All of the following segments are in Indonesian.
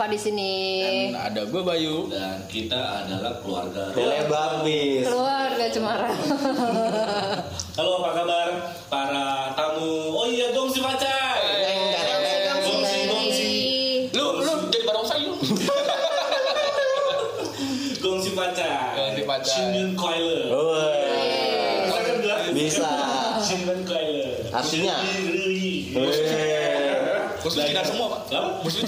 Nova di sini. Dan ada gue Bayu. dan kita adalah keluarga. Tele Babis. Keluarga Cemara. Halo apa kabar para tamu? Oh iya gongsi pacai. Gongsi gongsi Lu lu jadi barongsai lu. gongsi pacai. Gongsi pacai. Shingun Koiler. Woi. Bisa. Shingun Koiler. Artinya? Lu Cina semua, Pak. Apa? Bos lu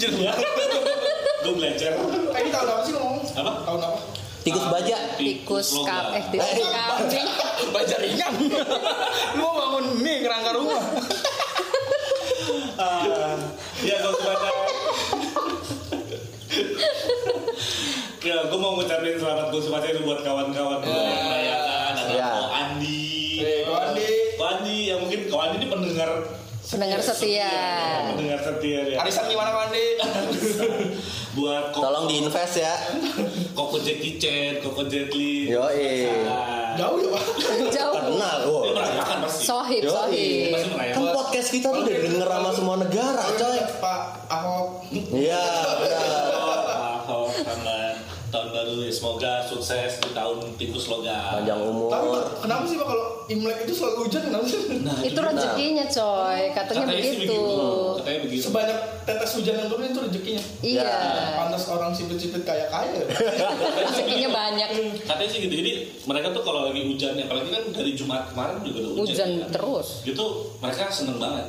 Gue belajar. Eh, ini tahun apa sih ngomong? Apa? Tahun apa? Tikus baja. Tikus logam. kap eh tikus kambing. Baca ringan. Lu mau bangun mie kerangka rumah. Ah, ya gongsi pacai. Ya, gue mau ngucapin selamat gongsi pacai itu buat kawan-kawan gue yang merayakan. Ada Ya. Ko Andi. Eh, Ko Andi. Ko Andi, ya mungkin Ko Andi ini pendengar Pendengar setia. pendengar setia ya. Arisan gimana Pandi? buat Koko, Tolong diinvest ya. Koko Jackie Chan, Koko Jet Li. Nah, Jauh ya, Pak? Jauh. Kenal. Wow. Sohib, Yoi. sohib. Kan podcast kita tuh udah denger sama semua negara, coy. Pak Ahok. Iya, benar. Ahok, tahun baru ya. semoga sukses logam. Panjang Tapi umur. Pak, kenapa sih Pak kalau Imlek itu selalu hujan? Kenapa sih? Nah, Itu rezekinya coy, katanya Katanya sih begitu. Katanya begitu. Sebanyak tetes hujan yang turun itu rezekinya. Iya. Pantas orang sipit-sipit kaya-kaya. Rezekinya banyak. Katanya sih gitu. Jadi mereka tuh kalau lagi hujan, apalagi kan dari Jumat kemarin juga udah hujan. Hujan kan. terus. Gitu mereka seneng banget.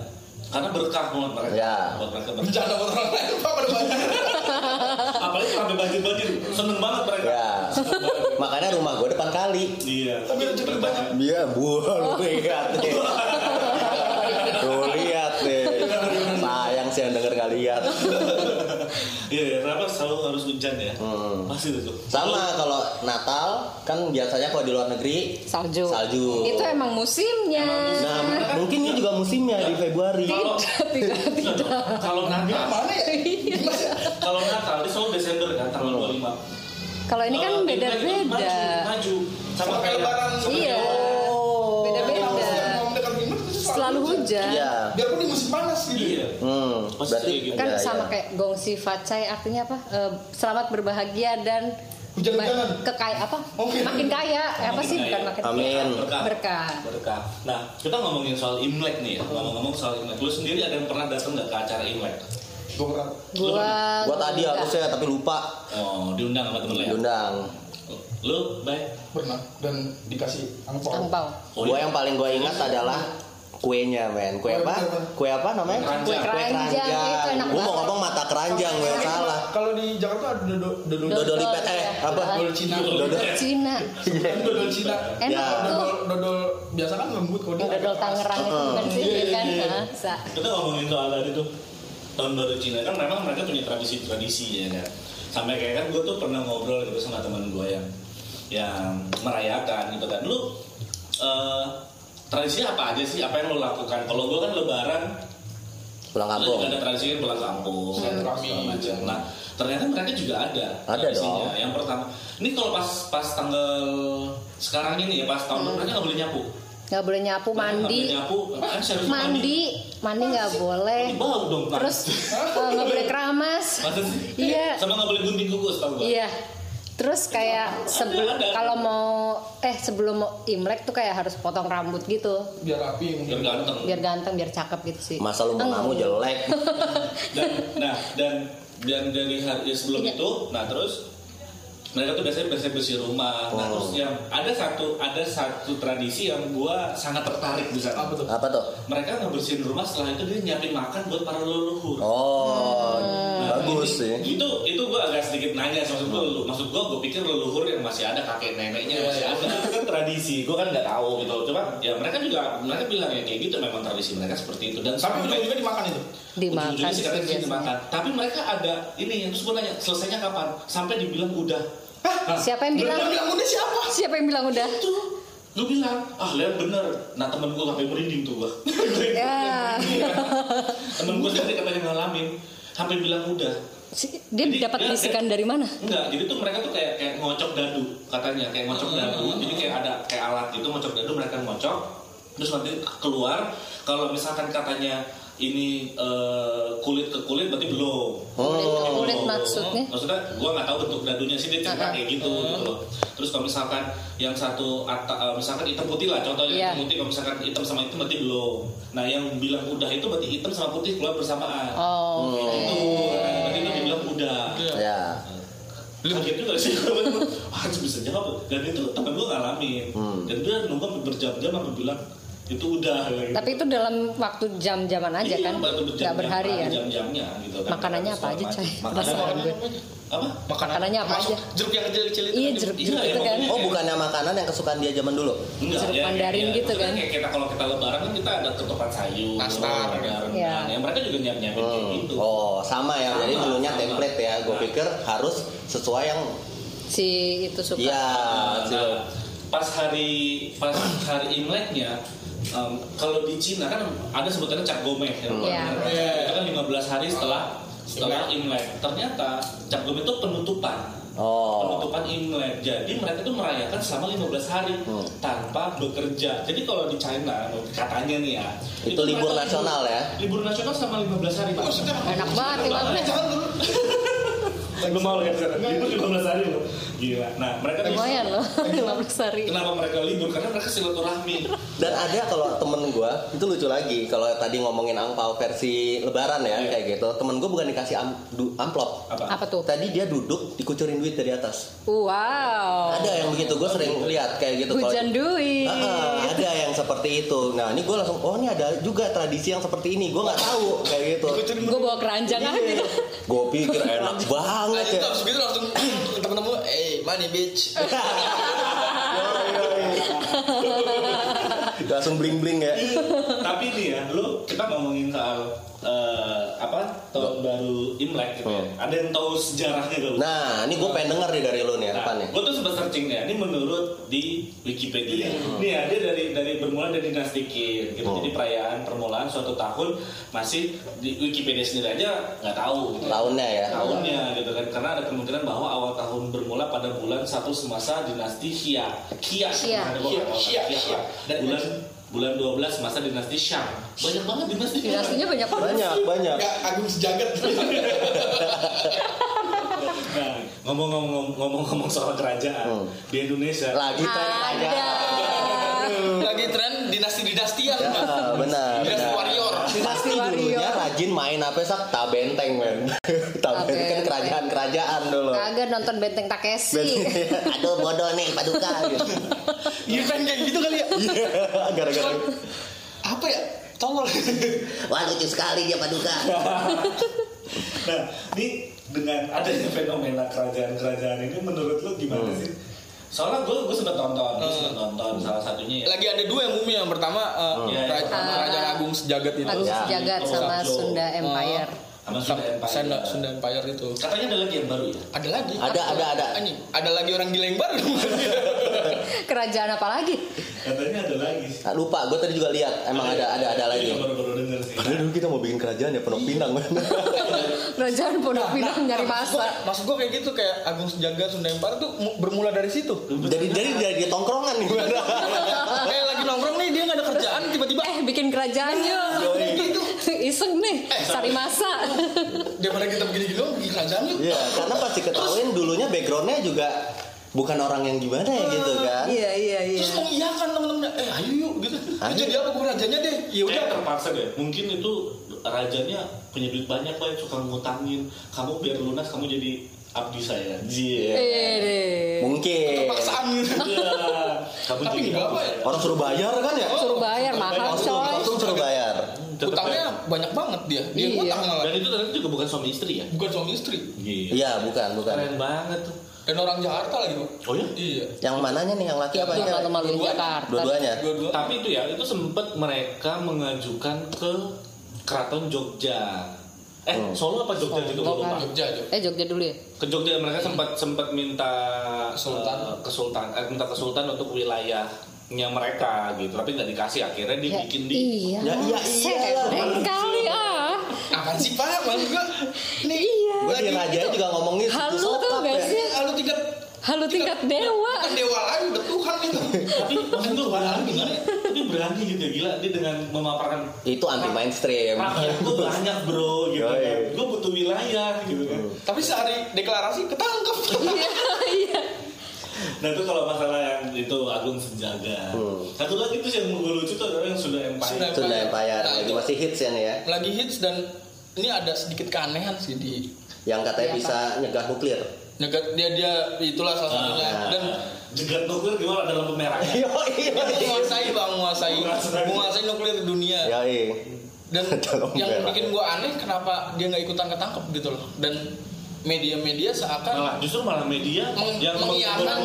Karena berkah buat mereka. Ya. Buat mereka berkah. Bencana buat orang lain Pak pada banyak. Apalagi sampai banjir-banjir. Seneng banget mereka. Ya. Makanya rumah gue depan kali. Iya. Tapi rezeki banyak. Iya, buah lu lihat nih. Tuh lihat nih. Sayang sih yang denger gak lihat. Iya, kenapa selalu harus hujan ya? Hmm. Pasti itu. Sama kalau Natal kan biasanya kalau di luar negeri Salju. Salju. Itu emang musimnya. Nah, mungkin ini juga musimnya di Februari. Kalau tidak, tidak. kalau Natal, Mana ya? Dimas ya? kalau Natal itu selalu Desember kan tanggal 25. Kalau ini kan Kalau Imlek itu beda-beda. Maju, maju. Sama kayak lebaran. sama Iya. Kalau Beda-beda. Selalu hujan. Iya. Biarpun di musim panas gitu. Iya. Hmm, Pasti berarti kayak gitu. Kan iya, sama iya. kayak gongsi facai artinya apa? Eh, selamat berbahagia dan Hujan-hujanan. kekaya apa? Oke. Makin kaya. Eh, apa Makin sih kaya. bukan makin Amin. Berkah. Berkah. Berkah. Nah, kita ngomongin soal Imlek nih ya. Ngomong-ngomong soal Imlek. Lu sendiri ada yang pernah datang nggak ke acara Imlek? Gue pernah. Gua Gua tadi harusnya tapi lupa Oh, diundang sama temen lu ya? diundang. Lu, baik? Pernah. Dan dikasih angpau. angpau. Oh, Gua iya. yang paling gua ingat adalah kuenya men kue apa kue apa namanya Kue keranjang, itu enak gua mau ngomong mata keranjang gue salah Kalau di Jakarta ada dodol dodol Dodol Dodol, lipet eh ya. apa dodol Cina. Dodol. Cina. Dodol Cina. Enak Ya. tuh. Dodol dodol biasa kan lembut kalau dia Dodol Tangerang itu kan sih Iya, kan. iya, iya. Kita ngomongin soal tadi tuh tahun baru Cina kan memang mereka punya tradisi-tradisi ya kan sampai kayak kan gue tuh pernah ngobrol gitu sama teman gue yang yang merayakan gitu kan lu eh, tradisinya apa aja sih apa yang lo lakukan kalau gue kan lebaran pulang kampung ada tradisi kan pulang kampung Silaturahmi. segala macam. nah ternyata mereka juga ada Ada tradisinya. dong. yang pertama ini kalau pas pas tanggal sekarang ini ya pas tahun baru mereka nggak boleh nyapu nggak boleh nyapu mandi. boleh nyapu kan seharusnya Mandi, mandi nggak boleh. Mandi bau dong Pak. Terus eh, nggak boleh keramas. Iya. Sama nggak boleh gunting kukus tau gak? Iya. Terus kayak sebelum kalau mau eh sebelum mau Imlek tuh kayak harus potong rambut gitu. biar rapi Biar ganteng. Biar ganteng, biar cakep gitu sih. masa lu mau kamu jelek Dan nah dan dan dari hari sebelum Iya. itu, nah terus mereka tuh biasanya bersih bersih rumah. Nah Oh. terus yang ada satu ada satu tradisi yang gua sangat tertarik di sana. apa tuh apa tuh Mereka ngebersihin rumah setelah itu dia nyiapin makan buat para leluhur. oh Nah, bagus sih Itu itu gua agak sedikit nanya maksud gua lelu- maksud gua gua pikir leluhur yang masih ada kakek neneknya Iya, masih iya. ada itu kan tradisi. Gua kan nggak tahu gitu. Coba ya mereka juga mereka bilang ya kayak gitu memang tradisi mereka seperti itu dan tapi sampai ujung-ujungnya dimakan itu Dimakan ujung-ujungnya sih dimakan. Tapi mereka ada ini yang terus gua nanya selesainya kapan? Sampai dibilang udah. Hah? Siapa yang bilang? Bilang udah siapa Siapa yang bilang udah? Itu lu bilang ah lihat bener nah temen gue sampai merinding tuh gua Ya. temen gue sendiri katanya ngalamin sampai bilang udah Si- Dia Jadi, dapat bisikan dari mana? Enggak, jadi tuh mereka tuh kayak kayak ngocok dadu katanya, kayak ngocok dadu. Jadi kayak ada kayak alat gitu ngocok dadu mereka ngocok terus nanti keluar kalau misalkan katanya ini eh, kulit ke kulit berarti belum. Kulit ke Oh. kulit maksudnya. Maksudnya gue nggak tahu bentuk dadunya sih dia cerita kayak gitu gitu loh. Terus kalau misalkan yang satu ata, eh, misalkan hitam putih lah contohnya Iya. hitam putih kalau misalkan hitam sama hitam berarti belum. Nah yang bilang udah itu berarti hitam sama putih keluar bersamaan. Oh. Gitu. Nah, berarti itu dibilang udah. Ya. Kaget juga sih Wah harus bisa jawab Dan itu temen gue ngalamin Hmm. Dan dia nunggu berjam-jam Aku bilang Itu udah gitu. Tapi itu dalam waktu jam-jaman aja Iya, kan? Nggak berhari kan? Jam-jamnya gitu kan Makanannya apa aja, Penasaran apa? gue. Apa? Makanannya apa aja? Jeruk yang kecil-kecil itu. Iya kan, jeruk-jeruk Iya, itu kan. Oh bukannya makanan yang kesukaan dia zaman dulu? Enggak, Jeruk ya, mandarin ya, gitu maksudnya kan? Kayak kita kalau kita lebaran kan kita ada ketupat sayur, Nastar, ya. Iya. Yang mereka juga nyiap nyiapin Hmm. gitu. Oh sama ya. Jadi dulunya template ya. Gue Nah. pikir harus sesuai yang Si itu suka. Si- pas hari pas hari Imleknya em, kalau di Cina kan ada sebutannya Cap Gomeh ya, Iya. Iya. itu kan 15 hari setelah setelah Imlek. Ternyata Cap Gomeh itu penutupan. Oh. Penutupan Imlek. Jadi mereka tuh merayakan selama 15 hari Hmm. tanpa bekerja. Jadi kalau di China katanya nih ya, Itu libur mereka nasional ya? Libur nasional selama 15 hari, Pak. Maksudnya Enak banget Imleknya. Jangan dulu. Lu mau ya Libur 15 hari loh. Gila. Nah, mereka Lumayan loh, 15 hari. Kenapa mereka libur? Karena mereka silaturahmi. Dan ada kalau temen gue itu lucu lagi kalau tadi ngomongin angpau versi Lebaran ya Iya. kayak gitu. Temen gue bukan dikasih am- du- amplop. Apa? Apa tuh? Tadi dia duduk dikucurin duit dari atas. Wow. Ada yang begitu gue sering lihat kayak gitu. Kalau- Hujan duit. Ah, ah, ada yang seperti itu. Nah ini gue langsung oh ini ada juga tradisi yang seperti ini. Gue nggak tahu kayak gitu. Gue bawa keranjang aja. Gue pikir enak banget Nah, itu ya. habis gitu langsung ketemu-temu, eh money bitch. langsung bling bling ya. Tapi nih ya, lu kita ngomongin soal eh, apa tahun baru Imlek gitu ya. Hmm. Ada yang tahu sejarahnya gak lu? Nah ini gue pengen denger nih dari lu nih apa nih? gue tuh sempat searching ya. Ini menurut di Wikipedia. Nih ya, dia dari dari bermula dari dinasti Qin. Gitu. Hmm. Jadi perayaan permulaan suatu tahun masih di Wikipedia sendiri aja nggak tahu. Gitu. Tahunnya ya. tahunnya gitu kan karena ada kemungkinan bahwa awal tahun bermula pada bulan satu semasa dinasti Xia Xia Xia. Nggak tahu Xia, lah. Xia. dan bulan bulan 12 masa dinasti Shang banyak banget dinasti Dinastinya banyak banget. Banyak banyak. Gak agung sejagat. nah ngomong-ngomong ngomong-ngomong soal kerajaan Hmm. di Indonesia Lagi tren. Ada. Lagi tren dinasti-dinastian. Ya, benar. Dinasti benar. warrior. Dinasti Warrior. dulunya rajin main apa sak tabenteng men. tabenteng kan Tabenteng. kerajaan-kerajaan dulu. Kagak nonton Benteng Takeshi. Aduh bodoh nih paduka gitu. Iya kayak gitu kali ya. Iya, gara-gara Apa ya? Tolol. Wah lucu sekali dia paduka. nah ini dengan adanya fenomena kerajaan-kerajaan ini menurut lu gimana Hmm. sih soalnya gue gue sempat nonton gue sempat nonton salah satunya ya Lagi ada dua yang umum yang pertama eh, Iya, Keraj- yang pertama. Kerajaan Agung Sejagat itu. Agung. Sejagat Itu sama. Sunda Empire. Sama Sunda Empire Sunda, Sunda Empire itu. katanya ada lagi yang baru ya Ada lagi. Ada ada ada. Anjing, ada lagi orang gila yang baru. Kerajaan apa lagi? katanya ada lagi Ah, lupa, gue tadi juga lihat emang ada ada ada lagi. Ini baru-baru denger sih Padahal dulu kita mau bikin kerajaan ya Pondok Pinang. Kerajaan Pondok Pinang nyari masa. Maksud gua kayak gitu kayak Agung Sejagat Sunda Empire tuh mu- bermula dari situ. jadi jadi jadi tongkrongan nih. kayak lagi nongkrong nih dia nggak ada kerjaan tiba-tiba Eh bikin kerajaan yuk. gitu. Iseng nih, cari masa. Daripada kita begini-gini dong bikin kerajaan. Iya, karena pasti ketahuin dulunya backgroundnya juga bukan orang yang gimana ya gitu kan. Iya iya iya. Terus mengiyakan temen-temennya, eh ayo yuk gitu. Ayo. Jadi apa gue rajanya deh? Ya udah. Kayak terpaksa deh. Mungkin itu rajanya punya duit banyak yang suka ngutangin. Kamu biar lunas kamu jadi abdi saya. Iya. Eh deh. Mungkin. Paksaan gitu. Iya. Kamu Tapi jadi apa ya? Orang suruh bayar kan ya? Suruh bayar mahal coy. kostum suruh bayar. Tetep Utangnya banyak banget dia. Dia Iya. ngutang malah. Dan itu ternyata juga bukan suami istri ya? Bukan suami istri. Iya. Iya, bukan, bukan. Keren banget tuh. Dan orang Jakarta lagi kok. Oh ya? Iya. Yang mananya nih yang laki apa Yang ya? malu-malu Dua-duanya. Jakarta. Dua-duanya. Dua-dua. Tapi itu ya, itu sempat mereka mengajukan ke Keraton Jogja. Eh, Hmm. Solo apa Jogja juga Solo gue lupa. Jogja Jogja. Eh Jogja dulu ya. Ke Jogja mereka sempat sempat minta Sultan. eh, ke Sultan, eh, minta ke Sultan untuk wilayahnya mereka gitu. Tapi nggak dikasih akhirnya Ya, dibikin di iya. Ya, iya, iya. Kali ah. Apaan sih Pak? Maksud gua nih Iya. Gue di lagi raja juga ngomongin Halu tuh gak ya. sih? Lalu tingkat Halu tingkat dewa. kan dewa lagi udah Tuhan itu. tapi maksud gue gimana? tapi berani gitu ya gila dia dengan memaparkan Itu anti mainstream. rakyat gue banyak bro gitu kan gue butuh wilayah gitu kan Tapi sehari deklarasi ketangkep. Iya, iya. Nah itu kalau masalah yang itu Agung Sejaga Hmm. satu lagi tuh yang gue lucu tuh adalah yang sudah empire Sudah. Sunda Empire Nah, lagi itu- masih hits ya nih ya. Lagi hits dan ini ada sedikit keanehan sih di Yang katanya Iya, bisa nyegah nuklir. negara dia dia itulah salah satunya Ah, dan jegat nuklir gimana ada lampu merah Yo iya. menguasai bang menguasai Menguasai. nuklir dunia Yo dan Dalam yang merah. bikin gua aneh kenapa dia nggak ikutan ketangkep gitu loh dan media-media seakan malah justru malah media meng- yang mengiyakan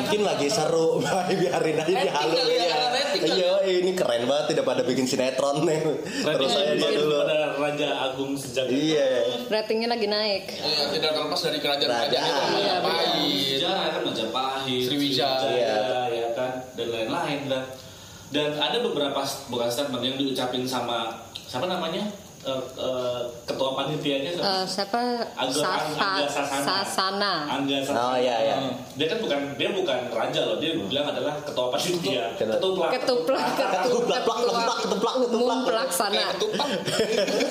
Mungkin lagi seru, biarin aja Rating dihalu kali ya, ya. Iya, ini keren banget tidak pada bikin sinetron nih. Terus saya dia dulu. pada Raja Agung Sejaga Iya. Ratingnya lagi naik. ya, tidak terlepas dari Kerajaan. itu Iya, Majapahit Sejarah kan Majapahit, Sriwijaya. ya kan dan lain-lain dan dan ada beberapa bukan statement yang diucapin sama siapa namanya Eh, eh, ketua panitianya siapa? Eh, siapa? Angga- Sasa, Angga Sasana. Sasana. Angga Sasana. Oh, iya, iya. Dia kan bukan dia bukan raja loh, dia bilang adalah ketua panitia. Ketua- Ketuplak. Ketuplak, Ketuplak, plak, ketuplak, ketuplak, ketuplak. Kayak ketupat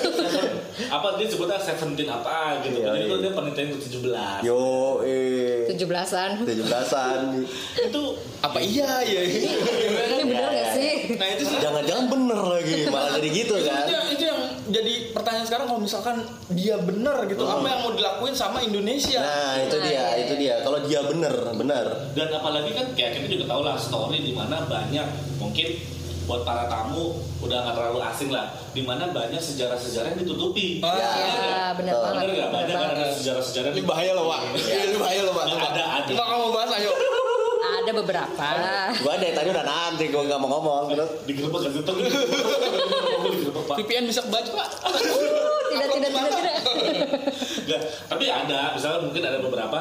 apa dia sebutnya Seventeen apa gitu. Iya, Jadi itu iya. dia panitia yang ke-17. Yo, eh. 17-an. 17-an. Itu apa iya ya Ini bener Iya, gak iya. sih? nah itu Jangan-jangan bener lagi, malah jadi gitu kan. itu, yang- itu yang jadi pertanyaan sekarang kalau misalkan dia bener gitu apa yang mau dilakuin sama Indonesia Nah, itu Nah, dia, iya, itu iya. dia. Kalau dia bener, bener. dan apalagi kan kayak kita juga tahu lah story di mana banyak mungkin buat para tamu udah nggak terlalu asing lah di mana banyak sejarah-sejarah yang ditutupi Ah, Ya, Iya. bener Betul. banget. nggak bener banyak kan banget. ada sejarah-sejarah ini bahaya loh pak ini bahaya loh pak ada, ada. nggak kamu bahas ayo Ada beberapa. Gua dari tadi udah nanti, gua nggak mau ngomong. Terus digerebek kan digerebek pak VPN bisa kebaca pak Tidak, tidak, tidak, tidak. Tapi ada misalnya mungkin ada beberapa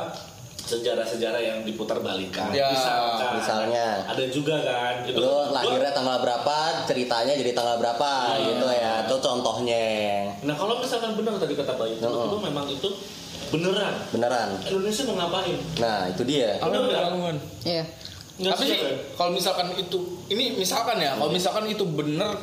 sejarah-sejarah yang diputar balikan Ya, misalkan misalnya. ada juga kan itu lu gua- lahirnya tanggal berapa, ceritanya jadi tanggal berapa gitu ya. Itu contohnya. nah kalau misalkan benar tadi kata Bayu itu, Heeh. itu memang itu beneran Beneran. Indonesia mau ngapain Nah, itu dia. dilakukan Iya. Nggak tapi ya? kalau misalkan itu ini misalkan ya kalau misalkan itu bener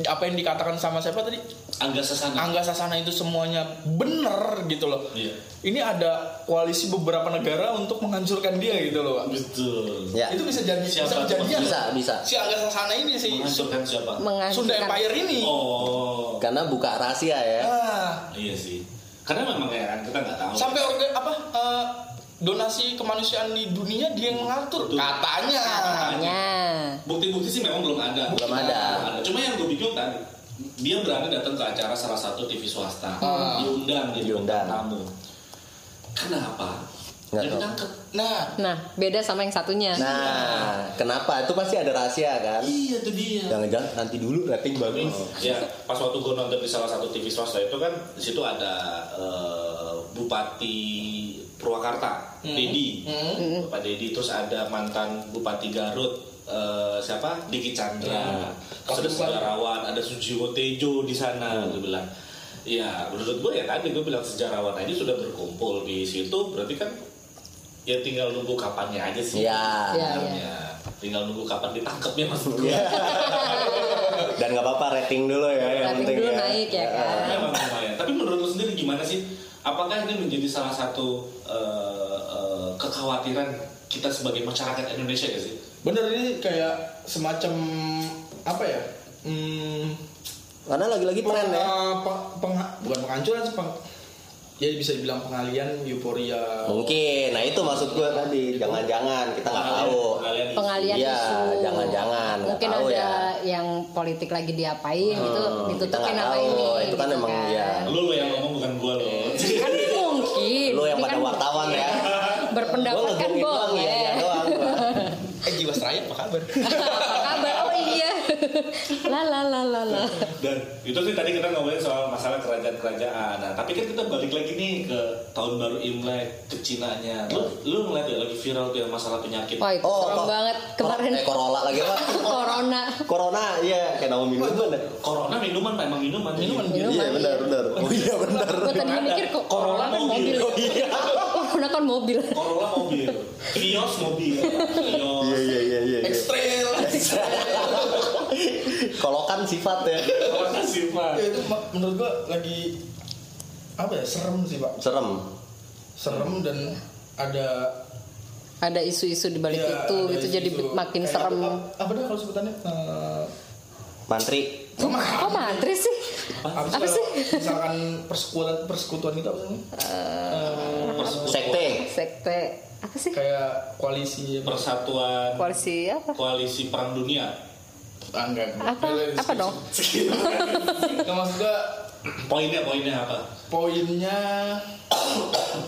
apa yang dikatakan sama siapa tadi? Angga Sasana. Angga Sasana itu semuanya bener gitu loh. Iya. ini ada koalisi beberapa negara untuk menghancurkan dia gitu loh pak. Betul. Ya. itu bisa jadi bisa Siapa tuh? kejadian. Bisa, bisa. si Angga Sasana ini sih. Menghancurkan siapa? Sunda Menghancurkan. Empire ini. Oh. Karena buka rahasia ya. ah. Iya sih. Karena memang ya kan kita nggak tahu. Sampai orga apa eh, donasi kemanusiaan di dunia dia yang mengatur Betul. katanya Katanya. bukti-bukti sih memang belum ada Belum ada. cuma yang gue bingung kan dia berani datang ke acara salah satu TV swasta Ah. diundang jadi Diundang. bintang tamu kenapa Nggak tahu. nah Nah, beda sama yang satunya. Nah, kenapa? Itu pasti ada rahasia kan? iya itu dia Jangan-jangan nanti dulu rating bagus. ya pas waktu gue nonton di salah satu TV swasta itu kan di situ ada eh, Bupati Purwakarta Hmm. Dedi Hmm. Bapak Dedi terus ada mantan Bupati Garut eh, siapa Diki Chandra terus ada sejarawan ada Sujiwo Tejo di sana gue bilang ya menurut gue ya tadi gue bilang sejarawan aja sudah berkumpul di situ berarti kan ya tinggal nunggu kapannya aja sih Iya. Iya, sebenarnya. tinggal nunggu kapan ditangkapnya maksud gue Iya. Dan nggak apa-apa rating dulu ya yang Rating penting dulu ya. naik ya kan. Memang lumayan. Tapi menurut lu sendiri gimana sih? Apakah ini menjadi salah satu eh, eh, kekhawatiran kita sebagai masyarakat Indonesia ya sih? bener ini kayak semacam apa ya hmm, Karena lagi-lagi tren ya. peng- peng- peng- bukan penghancuran sih peng- ya bisa dibilang pengalian euforia Mungkin. Nah, itu maksud gue tadi. Jangan-jangan kita nggak tahu. Pengalian. Pengalian Iya, isu. jangan-jangan, Mungkin tahu ada ya. yang politik lagi diapain gitu, Hmm, kita ditutupin apa ini. Itu kan gitu emang, ya. Lu yang ngomong bukan gua lo. Kan mungkin. Lu yang Ini pada kan wartawan ya. Berpendapat Gua kan ngegongin doang, boleh. ya, ya doang gua. eh jiwasraya apa kabar? Oh iya. La la la la la. Dan itu sih tadi kita ngomongin soal masalah kerajaan-kerajaan. Nah, tapi kan kita balik lagi nih ke tahun baru Imlek ke Cinanya. Lu lu ngeliat ya lagi viral tuh yang masalah penyakit. Wah itu Oh, serem banget kemarin. Eh, Corolla lagi apa? Corona. Corona, iya. Kayak nama minuman ya. Corona minuman Pak, emang minuman. Minuman, Minuman, Iya, benar, iya. benar. Oh iya, benar. Gue tadi mikir kok Corona kan mobil. Oh iya. Corona kan mobil. Corolla mobil. Vios mobil. Vios. Iya, iya, iya, iya. iya. ekstrel Kolokan sifat ya. Kalau kasih pak. Ya itu menurut gua lagi apa ya serem sih pak Serem. serem dan ada Ada isu-isu di balik ya, itu gitu jadi isu- makin kayak serem. apa, apa dah kalau sebutannya Eh, Mantri. Kok mantri sih? apa, Apa sih kalau misalkan persekutuan persekutuan itu apa sih Sekte. Sekte apa sih? kayak koalisi Persatuan Koalisi apa? koalisi perang dunia. ah, enggak Apa? Apa dong? Nggak, maksud gua Poinnya poinnya apa? poinnya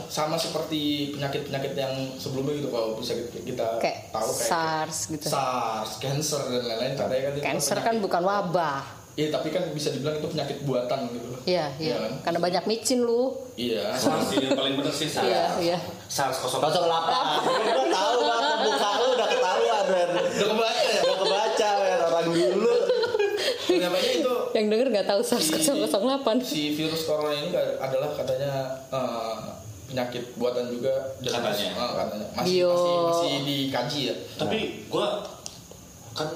sama seperti penyakit-penyakit yang sebelumnya gitu kalau bisa kita Kayak tahu kayak SARS gitu. SARS, cancer dan lain-lain katanya kan Cancer kan bukan wabah. Iya tapi kan bisa dibilang itu penyakit buatan gitu loh. Iya, iya. kan? Karena banyak micin lu. Iya. SARS yang paling bener sih SARS. Iya, iya. SARS 08. 08. Gue tahu banget muka lu udah ketahuan, men. Udah kebaca ya. Udah kebaca, men. Orang dulu. Namanya itu Yang denger nggak tahu SARS 008. si virus corona ini adalah katanya eh, penyakit buatan juga Katanya. masih- eh, katanya masih, Bio. masih masih dikaji ya. Tapi gue kan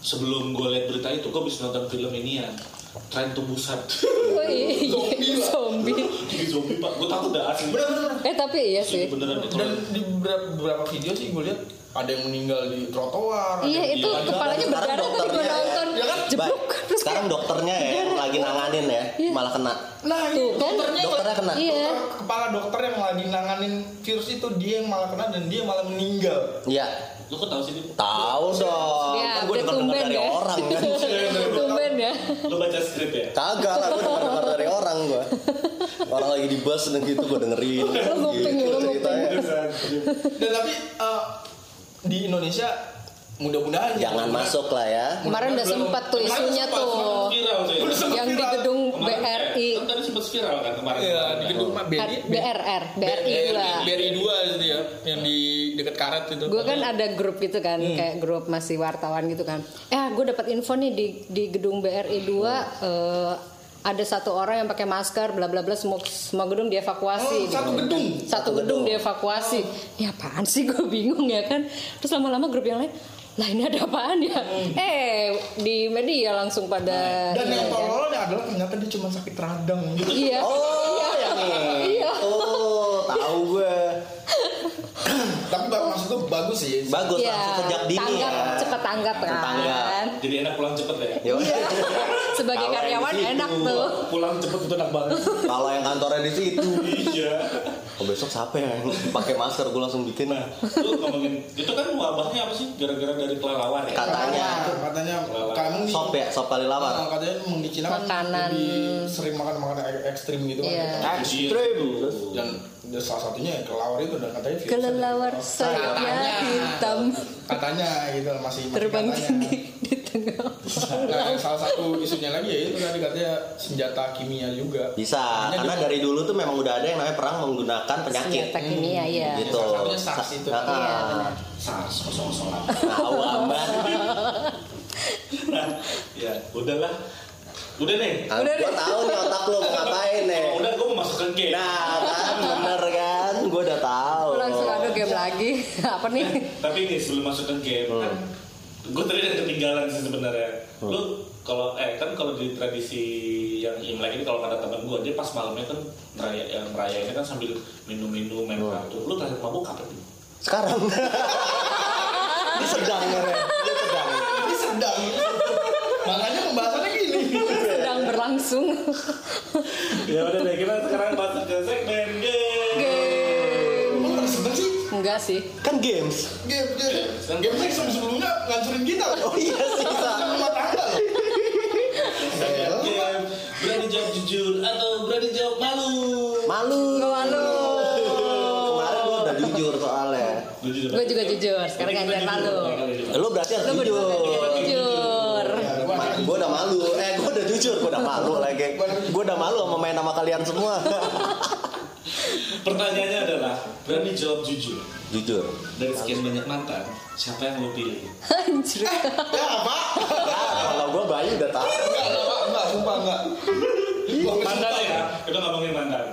sebelum gue lihat berita itu gue bisa nonton film ini ya Train to Busan. Oh iya, Zombie lah. zombie. Jadi zombie pak, gue takut dah asli. Eh tapi iya sih. Beneran itu. Dan di beberapa, beberapa video sih gue lihat ada yang meninggal di trotoar. ada Iya yang itu di- kepalanya berdarah tadi gue ya. nonton. Ya kan? Jeblok. Baik. Terus Sekarang dokternya ya yang lagi nanganin ya, malah kena. Nah, Tuh, itu kan? dokternya, Dokternya kena. Iya. dokter- kepala dokter yang lagi nanganin virus itu dia yang malah kena dan dia malah meninggal. Iya. Lo kok tahu sih? Tahu dong. Ya, kan gue denger dari ya. orang kan. Tumben ya. Lo baca skrip ya? Kagak lah, gue denger denger dari orang gue. Orang lagi di bus dan gitu gue dengerin. Lu Gitu lu ceritanya. Dan tapi eh, di Indonesia mudah-mudahan ya. Jangan masuk lah ya. Kemarin udah sempat tuh isunya sempat, tuh. Ya. Yang di gedung Kemarin, BRI. Kan tadi sempat viral kan kemarin. Iya, di gedung apa? BRI. BRR, BRI dua. BRI 2 itu ya, yang di dekat karet itu. Gue kan ada grup gitu kan, Hmm. kayak grup masih wartawan gitu kan. Eh, gue dapat info nih di di gedung BRI 2 eh, ada satu orang yang pakai masker, bla bla bla, semua semua gedung Oh, dievakuasi. satu gitu. gedung? Satu gedung dievakuasi. Ya apaan sih gue bingung ya kan. Terus lama-lama grup yang lain, lah ini ada apaan ya? Eh di media langsung pada. Dan yang tololnya adalah ternyata dia cuma sakit radang gitu. Iya. Oh, yang ini. Iya. Oh, tahu gue. Tapi bak- maksud gue bagus sih. Bagus Iya. langsung sejak dini tanggap, ya. cepet tanggap kan. Tanggap. Jadi enak pulang cepet ya. Yo. Sebagai Kalau yang karyawan situ. enak tuh. Pulang cepet itu enak banget. Kalau yang kantornya di situ. Iya. Oh besok siapa ya yang pakai masker gue langsung bikin Nah, lu ngomongin itu kan wabahnya apa sih? Gara-gara dari kelelawar ya. katanya Katanya kamu sop ya sop kali Ah, lawar. katanya di Cina kan lebih sering makan makanan ek- ekstrim gitu kan. Iya. Ekstrim. Dan, dan salah satunya ya kelelawar itu dan katanya Kelelawar Katanya. hitam Katanya gitu masih masih terbang katanya. tinggi di tengah. Nah, salah satu isunya lagi ya itu tadi katanya senjata kimia juga. Bisa, Makanya karena dia- dari dulu tuh memang udah ada yang namanya perang menggunakan penyakit. Senjata kimia ya. Gitu. Salah satunya SARS itu. Nah, Iya, ah. benar. SARS 008. Tahu aman. Nah, ya udahlah. Udah nih. Ah, gua tahu nih otak lu mau ngapain nih. Kalau udah gue mau masuk ke game. Nah, kan bener kan? Gua udah tahu. Langsung ada game lagi. Apa nih? Tapi nih sebelum masuk ke game kan gue tadi ada ketinggalan sih sebenarnya. Lu kalau eh kan kalau di tradisi yang Imlek ini kalau kata teman gue dia pas malamnya kan meraya yang merayainnya kan sambil minum-minum main kartu. Lu terakhir mabuk kapan nih? Sekarang. Ini sedang ya, Ren. Ini sedang. Ini sedang. Makanya pembahasannya gini. Berlangsung. ya udah deh kita sekarang masuk ke segmen game. Game. Sih? Enggak sih. Kan games. Game, game. Game yang sebelum-sebelumnya ngancurin kita loh. Oh iya sih, Sa. Rumah tangga loh. Game berani jawab jujur atau berani jawab malu. Malu. Malu. Kemarin gua udah jujur soalnya. Gue juga jujur. Sekarang gantian malu. Lu berarti harus jujur. Ma- Gua udah malu. Eh, gua udah malu lagi. Gua udah malu sama main sama kalian semua. Pertanyaannya adalah berani jawab jujur. jujur. Dari sekian banyak mantan, siapa yang lo pilih? Anjir. Ya apa? Ya, kalau gua Bayu udah tahu. Enggak, enggak, Pak. enggak, sumpah enggak. Gua Mantan ya, kita ngomongin mantan.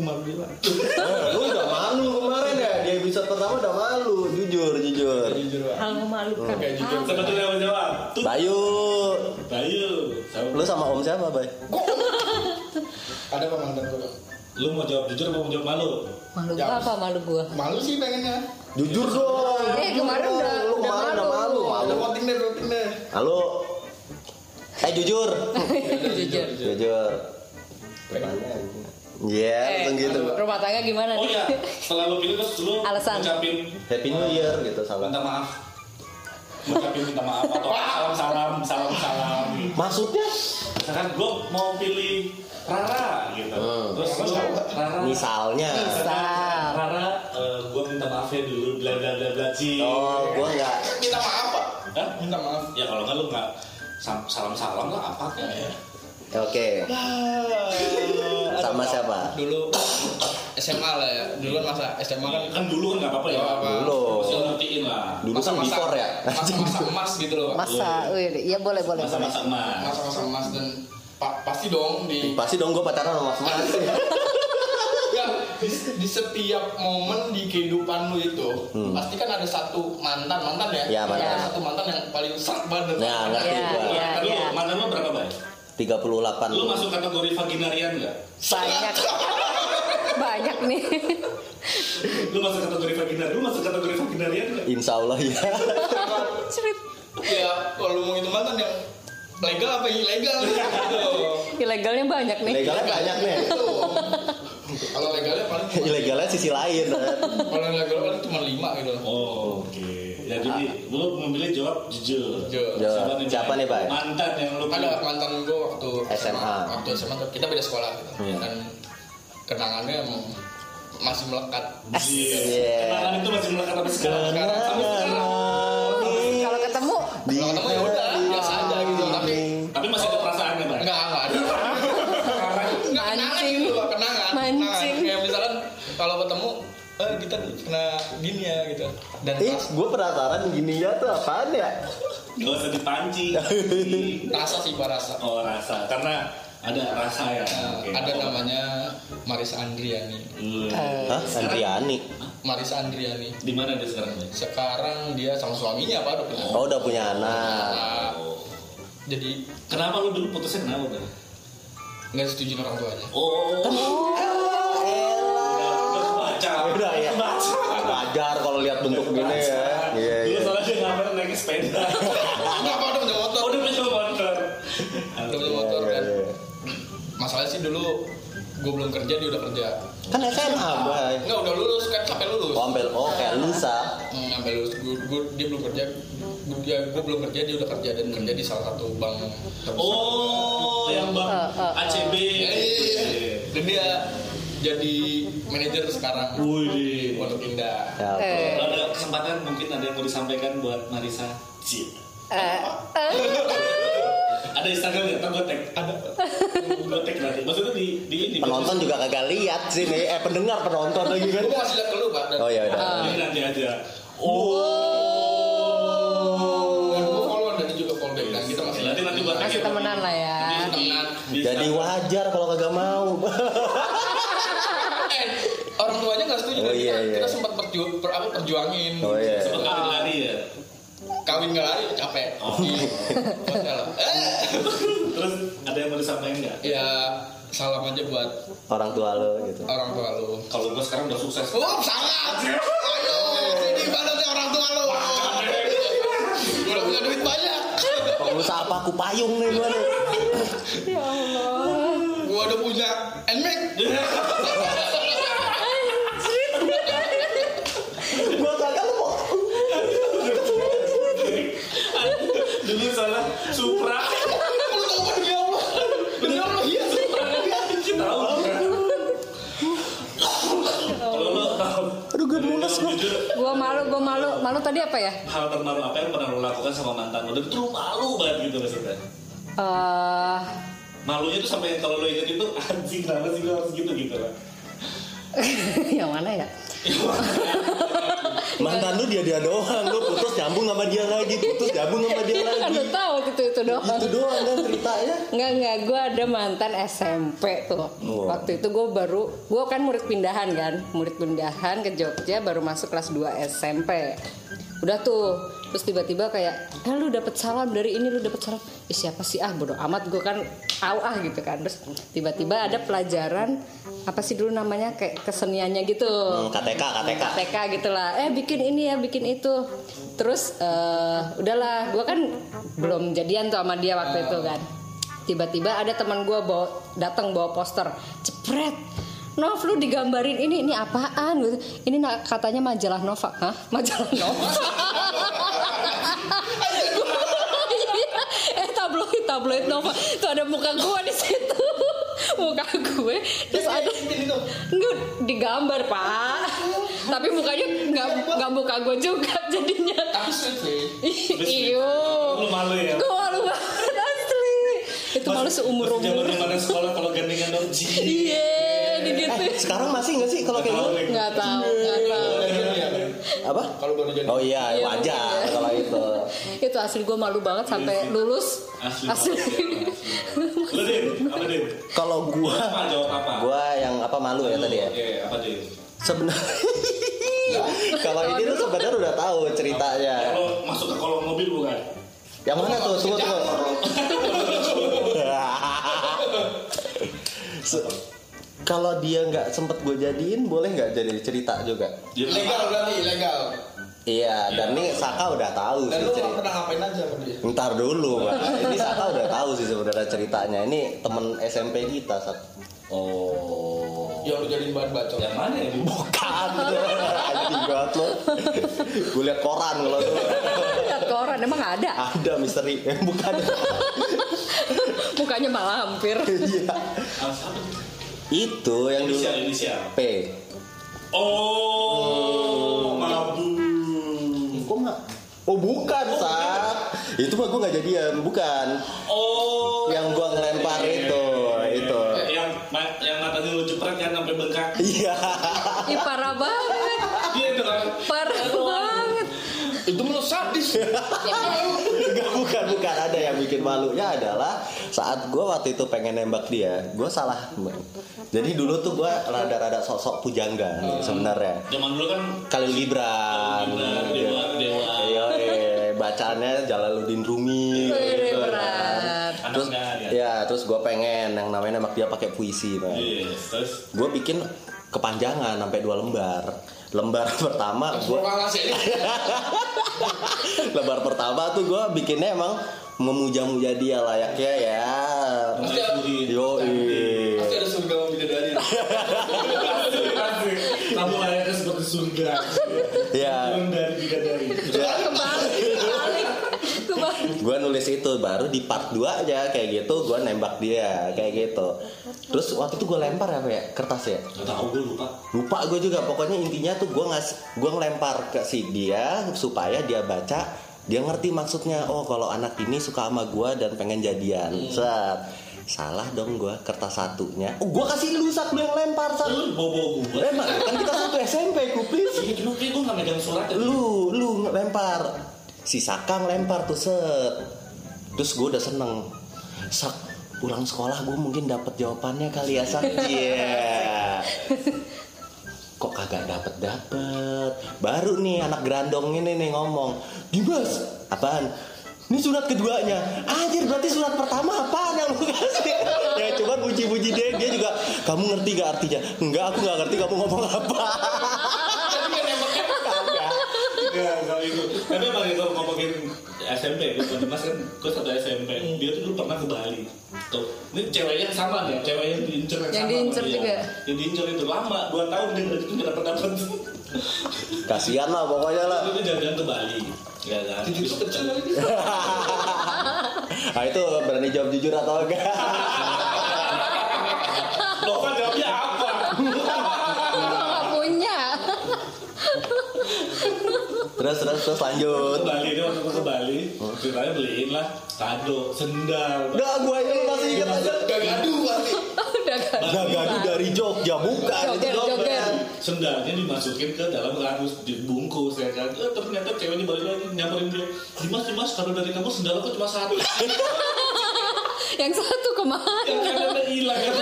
Umar bilang. Eh, lu udah malu kemarin episode pertama udah malu, jujur, jujur. Jujur Pak. Hal memalukan. Kayak jujur. Ah. Sebetulnya yang menjawab. Tuh. Bayu, Bayu. Sama. lu sama Om siapa, Bay? Ada Pak mantan gue Pak. Lu mau jawab jujur mau jawab malu? Malu gua apa malu gua? Malu sih pengennya. Jujur dong. Eh, kemarin Jujur. udah- lu udah kemarin udah malu. malu, voting deh, voting deh. Halo. Eh jujur. Jujur. jujur. Iya, Eh, langsung gitu. Rumah tangga gimana Oh nih? iya, setelah lu pilih terus lu Alasan. ngucapin Happy New Year gitu salah. minta maaf. Ngucapin minta maaf atau salam salam salam salam. Maksudnya? Misalkan gue mau pilih Rara gitu. Hmm. Terus lu Rara. Misalnya. Misal. Rara, gue minta maaf ya dulu, bla bla bla bla Ci. Oh, gua enggak. Minta maaf Pak. Hah? Minta maaf. Ya kalau nggak lu nggak salam salam lah apa kayak ya. Oke. Sama siapa? Dulu SMA lah ya. Dulu kan masa SMA kan Kan dulu kan nggak apa-apa ya. Apa-apa. Dulu. Masih ngertiin lah. Dulu kan masa-masa- before ya. Masa-masa emas gitu loh. Pak. Masa, wih, ya boleh boleh. Masa-masa emas. Masa-masa emas dan pa- pasti dong di Pasti dong gua pacaran sama Mas Mas. Nggak, di, di setiap momen di kehidupan lu itu Hmm. pasti kan ada satu mantan mantan ya, Ya, mantan. Ada satu mantan yang paling serak banget Ya, ngerti Ya, gua. ya. Kan lu, mantan lu berapa banyak? 38. Lu masuk kategori vaginarian nggak? Banyak. Banyak nih. Lu masuk kategori vaginarian? Lu masuk kategori vaginarian nggak? Insya Allah ya. Cerit. ya kalau lu mau itu mantan yang legal apa ilegal gitu Ilegalnya banyak nih. Legalnya banyak nih. Kalau legalnya paling Ilegalnya sisi lain. kalau legal paling cuma lima gitu Oh, oke. Ya jadi lu memilih jawab jujur. Jujur. Jawab. Siapa nih, Pak? Mantan yang lu ada mantan gue waktu SMA. waktu SMA kita beda sekolah gitu Hmm. dan kenangannya emang masih melekat Iya. Kenangan itu masih melekat sampai sekarang. Sekarang. Kalau ketemu Kalau ketemu Dan Ih, pas gue penasaran gini ya tuh apaan ya? Gak usah dipancing. rasa sih pak rasa. oh, rasa. Karena ada rasa ya. Nah, Oke. ada namanya Marisa Andriani. Hmm. Hah? Andriani? Marisa Andriani. Di mana dia sekarang? Sekarang dia sama suaminya pak udah punya. Oh udah punya anak. Nah, jadi Kenapa lu dulu putusnya kenapa, Bang? nggak setuju orang tuanya. Oh. Udah baca. Udah ya. Baca. Wajar kalau lihat bentuk gini ya. Iya Dulu iya. soalnya dia nggak pernah naik sepeda. Enggak pak udah punya motor. Oh, dia punya motor. Udah punya motor Iya, kan. iya. Masalahnya sih dulu gue belum kerja dia udah kerja. Kan SMA, Bay. Enggak udah lulus kan sampai lulus. Oh, ambil oh kayak lusa. Hmm, sampai lulus gue, gue- dia belum kerja gue, dia, gue belum kerja dia udah kerja dan kerja di salah satu bank terbesar. Oh, yang bang Eh, eh, eh. ACB. Eh, dan dia jadi manajer sekarang Wih. di Pondok Indah Ya, oke. Eh. Kalau ada kesempatan mungkin ada yang mau disampaikan buat Marisa. Cik. eh, eh, Ada Instagram ya? Gue tag. Ada. gue tag nanti. Maksudnya di di ini. Penonton juga kagak lihat sih nih. Eh pendengar penonton lagi kan. gue masih lihat ke lu pak dan, Oh ya udah. Ini nanti aja. Oh. Nanti nanti gue tag. masih ya. temenan lah ya. Jadi wajar kalau kagak mau. nggak setuju Oh, iya, kita, iya. kita sempat perju, per, apa, perjuangin Oh iya. Sempat lari-lari ya. kawin nggak lari capek Oh. Iya. Eh Terus ada yang mau disampaikan nggak? ya salam aja buat Orang tua lo gitu. orang tua lu Kalau gue sekarang udah sukses. Oh, sangat. Ayo, sini ibaratnya orang tua lo. Gue udah punya duit banyak. Pengusaha apa aku payung nih gua nih. Ya Allah. Gue udah punya Nmax. tadi apa ya? hal termalu apa yang pernah lo lakukan sama mantan lo? Dan itu lo malu banget gitu maksudnya. Eh, malunya tuh sampai kalau lo inget itu anjing kenapa sih lo harus gitu gitu lah yang mana ya? Mantan lu dia dia doang, lu putus nyambung sama dia lagi, putus nyambung sama dia kan lagi. lu tahu gitu itu doang Itu doang kan ceritanya. Enggak enggak, gue ada mantan SMP tuh. Oh. Waktu itu gue baru, gue kan murid pindahan kan, murid pindahan ke Jogja baru masuk kelas 2 SMP. Udah tuh, terus tiba-tiba kayak, eh lu dapet salam dari ini, lu dapet salam. Ih siapa sih ah bodo amat gue kan au ah gitu kan. Terus tiba-tiba ada pelajaran apa sih dulu namanya kayak keseniannya gitu. Hmm, KTK, KTK. KTK gitu lah eh bikin ini ya bikin itu terus eh, udahlah gue kan belum jadian tuh sama dia waktu itu kan tiba-tiba ada teman gue bawa datang bawa poster cepret Nov lu digambarin ini ini apaan gitu. Ini katanya majalah Nova. Hah? Majalah Nova. eh tabloid tabloid Nova. Tuh ada muka gue di situ. muka gue terus ada Enggak digambar, Pak. Tapi mukanya nggak nggak muka gue juga jadinya. Iyo. Ya? Gue. Itu malu seumur umur. zaman sekolah kalau gandengan dong Iya, gitu. Eh, sekarang masih nggak sih kalau kayak gitu? Nggak tahu, nggak tahu. Apa? Kalau baru jadi. Oh iya, Iya, wajar iya. kalau itu. Itu asli gue malu banget sampai lulus. Asli. Asli. Apa Din? Kalau gua Apa jawab apa? gua yang apa malu ya tadi ya. Sebenarnya kalau ini tuh sebenarnya udah tahu ceritanya. Kalau masuk ke kolong mobil bukan? Yang mana tuh? Tunggu tunggu. Se- Kalau dia nggak sempet gue jadiin, boleh nggak jadi cerita juga? Dia Ilegal berarti ilegal. Iya, dan nih Saka udah tahu Dan sih cerita. pernah ngapain aja sama dia. Ntar dulu, Pak. Ini Saka udah tahu sih sebenarnya ceritanya. Ini temen SMP kita, Sak. Oh. Yang lu jadiin bahan bacot. Yang mana ya? Bukan, anjing banget lo. Gue liat koran kalau tuh. Lihat koran emang ada. Ada misteri, Eh, bukan. Mukanya malah hampir. Iya. Itu yang dulu Inisial, inisial. P. Oh, mabuk. Kok nggak? Oh bukan, Sak. Itu mah gue nggak jadian, bukan. Oh. Yang gua ngelempar itu, itu. Yang yang matanya lu jepret kan sampai bengkak. Iya. Ih parah banget. Iya itu kan. Parah. Sadis. Enggak, bukan, bukan. Ada yang bikin malunya adalah saat gue waktu itu pengen nembak dia, gue salah. Jadi dulu tuh gue rada-rada sosok pujangga nih sebenarnya. Zaman dulu kan Dewa, Dewa. Iya, eh, bacaannya Jalaluddin Rumi. Wih, gitu kan. Terus, ya. ya, terus gue pengen yang namanya nembak dia pakai puisi. Iya, terus Gue bikin kepanjangan sampai dua lembar. Lembar pertama gue ini. Lebar pertama tuh gue bikinnya emang memuja-muja dia layaknya ya. Pasti ada, Yo, pasti ada surga sama bidadari. Asik. Kamu layaknya seperti surga. Ya. Gue nulis itu baru di part 2 aja kayak gitu gue nembak dia kayak gitu. Terus waktu itu gue lempar apa ya kertas ya. Tau gue lupa. Lupa gue juga pokoknya intinya tuh gue ngas gue ngelempar ke si dia supaya dia baca dia ngerti maksudnya oh kalau anak ini suka sama gue dan pengen jadian set salah dong gue kertas satunya oh gue kasih lu sak lu yang lempar sak Lu bobo gue. Emang kan kita satu SMP kuplis Iya, cuma kayak gue gak megang surat ya. lu lu lempar si Sakang lempar tuh set. Terus gue udah seneng. Sak pulang sekolah gue mungkin dapat jawabannya kali ya sak. Iya. Kok kagak dapet dapet baru nih anak gerandong ini nih ngomong Dimas apaan? Ini surat keduanya. Anjir berarti surat pertama apaan yang lu kasih? Ya cuman puji-puji dia dia juga kamu ngerti gak artinya? Enggak aku gak ngerti kamu ngomong apa. Enggak itu. Tapi emang itu ngomongin SMP, gue sama Dimas kan, gue satu SMP. Dia tuh dulu pernah ke Bali. Tuh, ini ceweknya sama nih, cewek yang diincer Yang sama diincer dia. juga. Yang diincer itu lama, dua tahun dia dari itu nggak dapet dapet. kasihan lah pokoknya lah Itu jalan ke Bali, ya kan. Itu itu kecil lagi. nah itu berani jawab jujur atau enggak Lo kan jawabnya terus terus terus Ke lanjut Bali dia waktu ke Bali, ceritanya beliin lah kado, sendal. udah gue aja lu masih inget aja Gak gaduh berarti. Udah Gagadu dari Jogja bukan itu dompet. sendalnya dimasukin ke dalam kardus dibungkus ya kan eh, ternyata ceweknya balik lagi nyamperin dia Dimas Dimas kalau dari kamu sendal aku cuma satu Yang satu ke mana? yang kanan hilang kan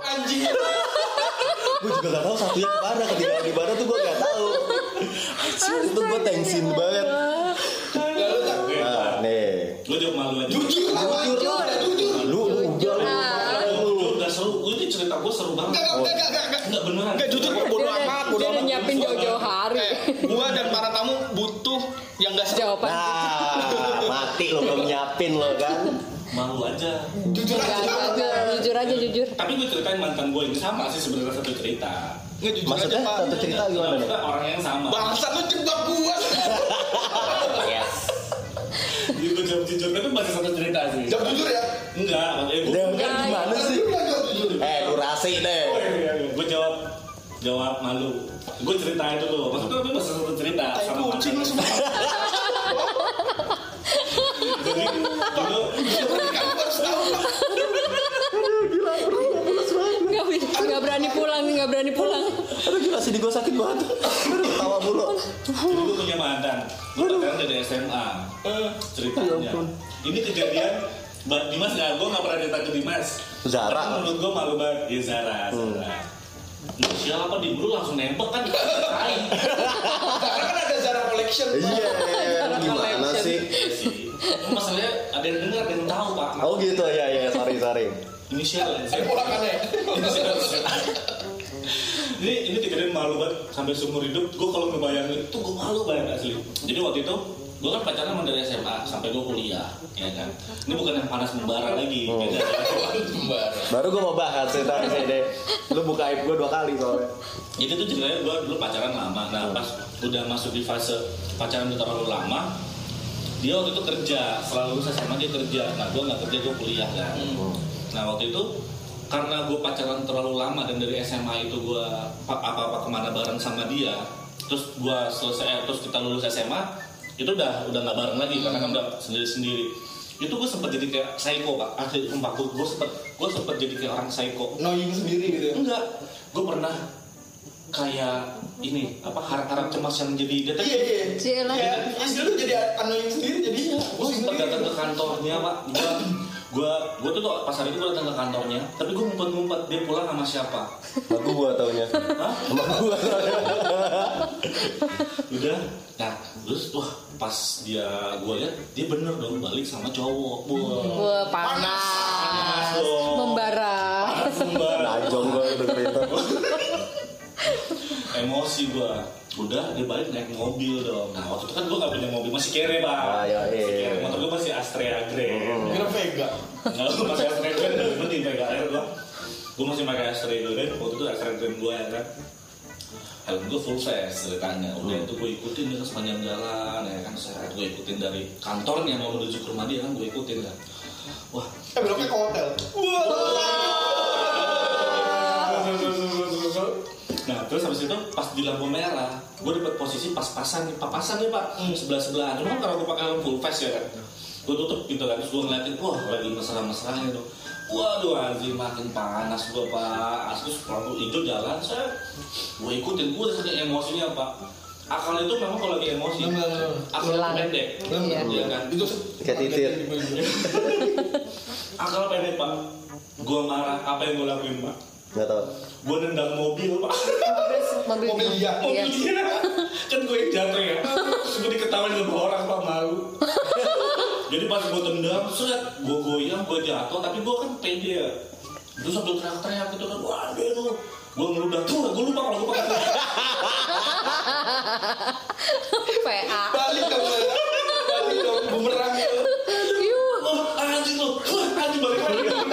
Anjing. Gue juga gak tahu satunya ke mana ketinggalan di mana tuh gue gak tahu. Anjir, itu gue tensin banget. Nah, nih. gue jawab malu aja Jujur? Jujur. Jujur. Lu lu Jujur, lu. ah. Lu udah seru gue ini cerita gue seru banget Enggak, enggak, enggak, enggak, enggak. Enggak beneran Enggak jujur gue bodo amat, bodo amat. nyiapin jauh-jauh hari. Eh, gua dan para tamu butuh yang enggak seru. Jawaban Nah, mati lo belum nyiapin lo kan. Malu aja Jujur Enggak, aja. enggak, enggak. Jujur aja jujur. tapi gue ceritain mantan gue ini sama sih sebenarnya satu cerita Enggak jujur Maksudnya aja, satu cerita gimana nih? Orang yang sama Bangsa lu jebak gua. Yes. Gue jawab jujur tapi masih satu cerita sih Jawab jujur ya. enggak maksudnya gue kan gimana sih? Jujur lah, jawab jujur. Eh, durasi deh. gue jawab jawab malu gue ceritain dulu maksudnya tapi masih satu cerita sama kucing lu semua. jadi dulu Kamu harus tahu. Pak. Enggak, enggak berani pulang, enggak berani pulang. Aduh gila sih gue sakit banget. Aduh ketawa mulu. jadi gue punya mantan gue pacaran dari SMA Ya ceritanya ini kejadian Mbak Dimas nggak, gue nggak pernah cerita ke Dimas. Zara. Tapi menurut gue malu banget, ya Zara. Zara. Lu siapa di dulu langsung nembak kan? Karena kan ada Zara Collection. Iya, gimana sih? Iya sih. Masalahnya ada yang dengar, ada yang tahu pak. Oh gitu ya ya sorry sorry. Inisial. Ada ponakannya. Ini ini kejadian malu banget sampai seumur hidup gue kalau ngebayangin itu gue malu banget asli jadi waktu itu gue kan pacaran sama dari SMA sampai gue kuliah ya kan ini bukan yang panas membara lagi Hmm. beda. Kembar. Baru gue mau bahas cerita ini. Lu buka aib gue dua kali soalnya. jadi tuh ceritanya gue dulu pacaran lama nah pas udah masuk di fase pacaran udah terlalu lama dia waktu itu kerja setelah lulus SMA dia kerja nah gue nggak kerja gue kuliah kan nah waktu itu karena gue pacaran terlalu lama dan dari SMA itu gue apa-apa ke mana bareng sama dia terus gue selesai terus kita lulus SMA itu udah udah nggak bareng lagi karena kan udah sendiri-sendiri itu gue sempat jadi kayak psycho pak asli sumpah gue gue sempat gue sempat jadi kayak orang psycho Knowing sendiri gitu ya. enggak gue pernah kayak ini apa harap-harap cemas yang jadi Iya detektif iya. Cielah. Ya, istri lu jadi annoying sendiri jadi. gue sempat datang ke kantornya pak gue gue gue tuh pas hari itu gue datang ke kantornya tapi gue ngumpet-ngumpet dia pulang sama siapa Aku gua taunya. Hah? Sama gua taunya. udah nah terus wah pas dia gue lihat dia bener dong balik sama cowok panas. Panas emosi gue udah dia balik naik mobil dong. Nah waktu itu kan gue gak punya mobil masih kere pak Ah, iya, iya. masih kere motor gue masih Astrea Grand Kira Vega. Nggak, gue masih Astrea Grand lebih penting pakai air gue gue masih pakai Astrea Grand waktu itu Astrea Grand gue ya kan. Helm gue full face ceritanya udah itu gue ikutin dia sepanjang jalan ya kan. Saya gue ikutin dari kantornya mau menuju ke rumah dia kan gue ikutin kan. Wah. Eh beloknya ke hotel. Nah terus habis itu pas di lampu merah, gue dapet posisi pas-pasan nih, papasan nih pak, sebelah sebelah. Cuma kan kalau gue pakai full face ya kan, gue tutup gitu kan, terus gue ngeliatin, wah lagi mesra-mesranya tuh. Waduh anjing makin panas gue pak, terus lampu hijau jalan, saya gue ikutin, gue udah saking emosinya pak. Akal itu memang kalau lagi emosi, akal itu Hilang. pendek, Iya. Kan? Itu Kayak titit. Akal pendek pak. Gue marah, apa yang gue lakuin pak? Gak tau Gue nendang mobil pak. Mobil, dia Mobil dia iya, iya. Kan gue yang jatuh ya. Terus gue diketawain sama orang pak malu. Jadi pas gue tendang Seret Gue goyang gue jatuh Tapi gue kan pede. Ya Terus sambil teriak-teriak gitu kan Wah ada lu. Gue ngeludah tuh Gue lupa kalau gue pakai PA Balik dong Balik dong Bumerang ya Yuk Anjing lu. Anjing balik-balik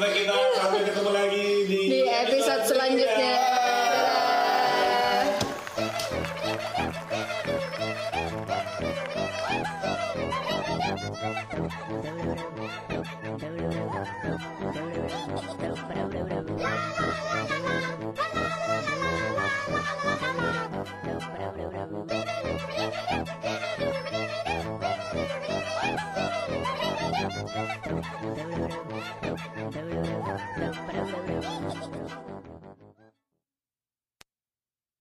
Thank you.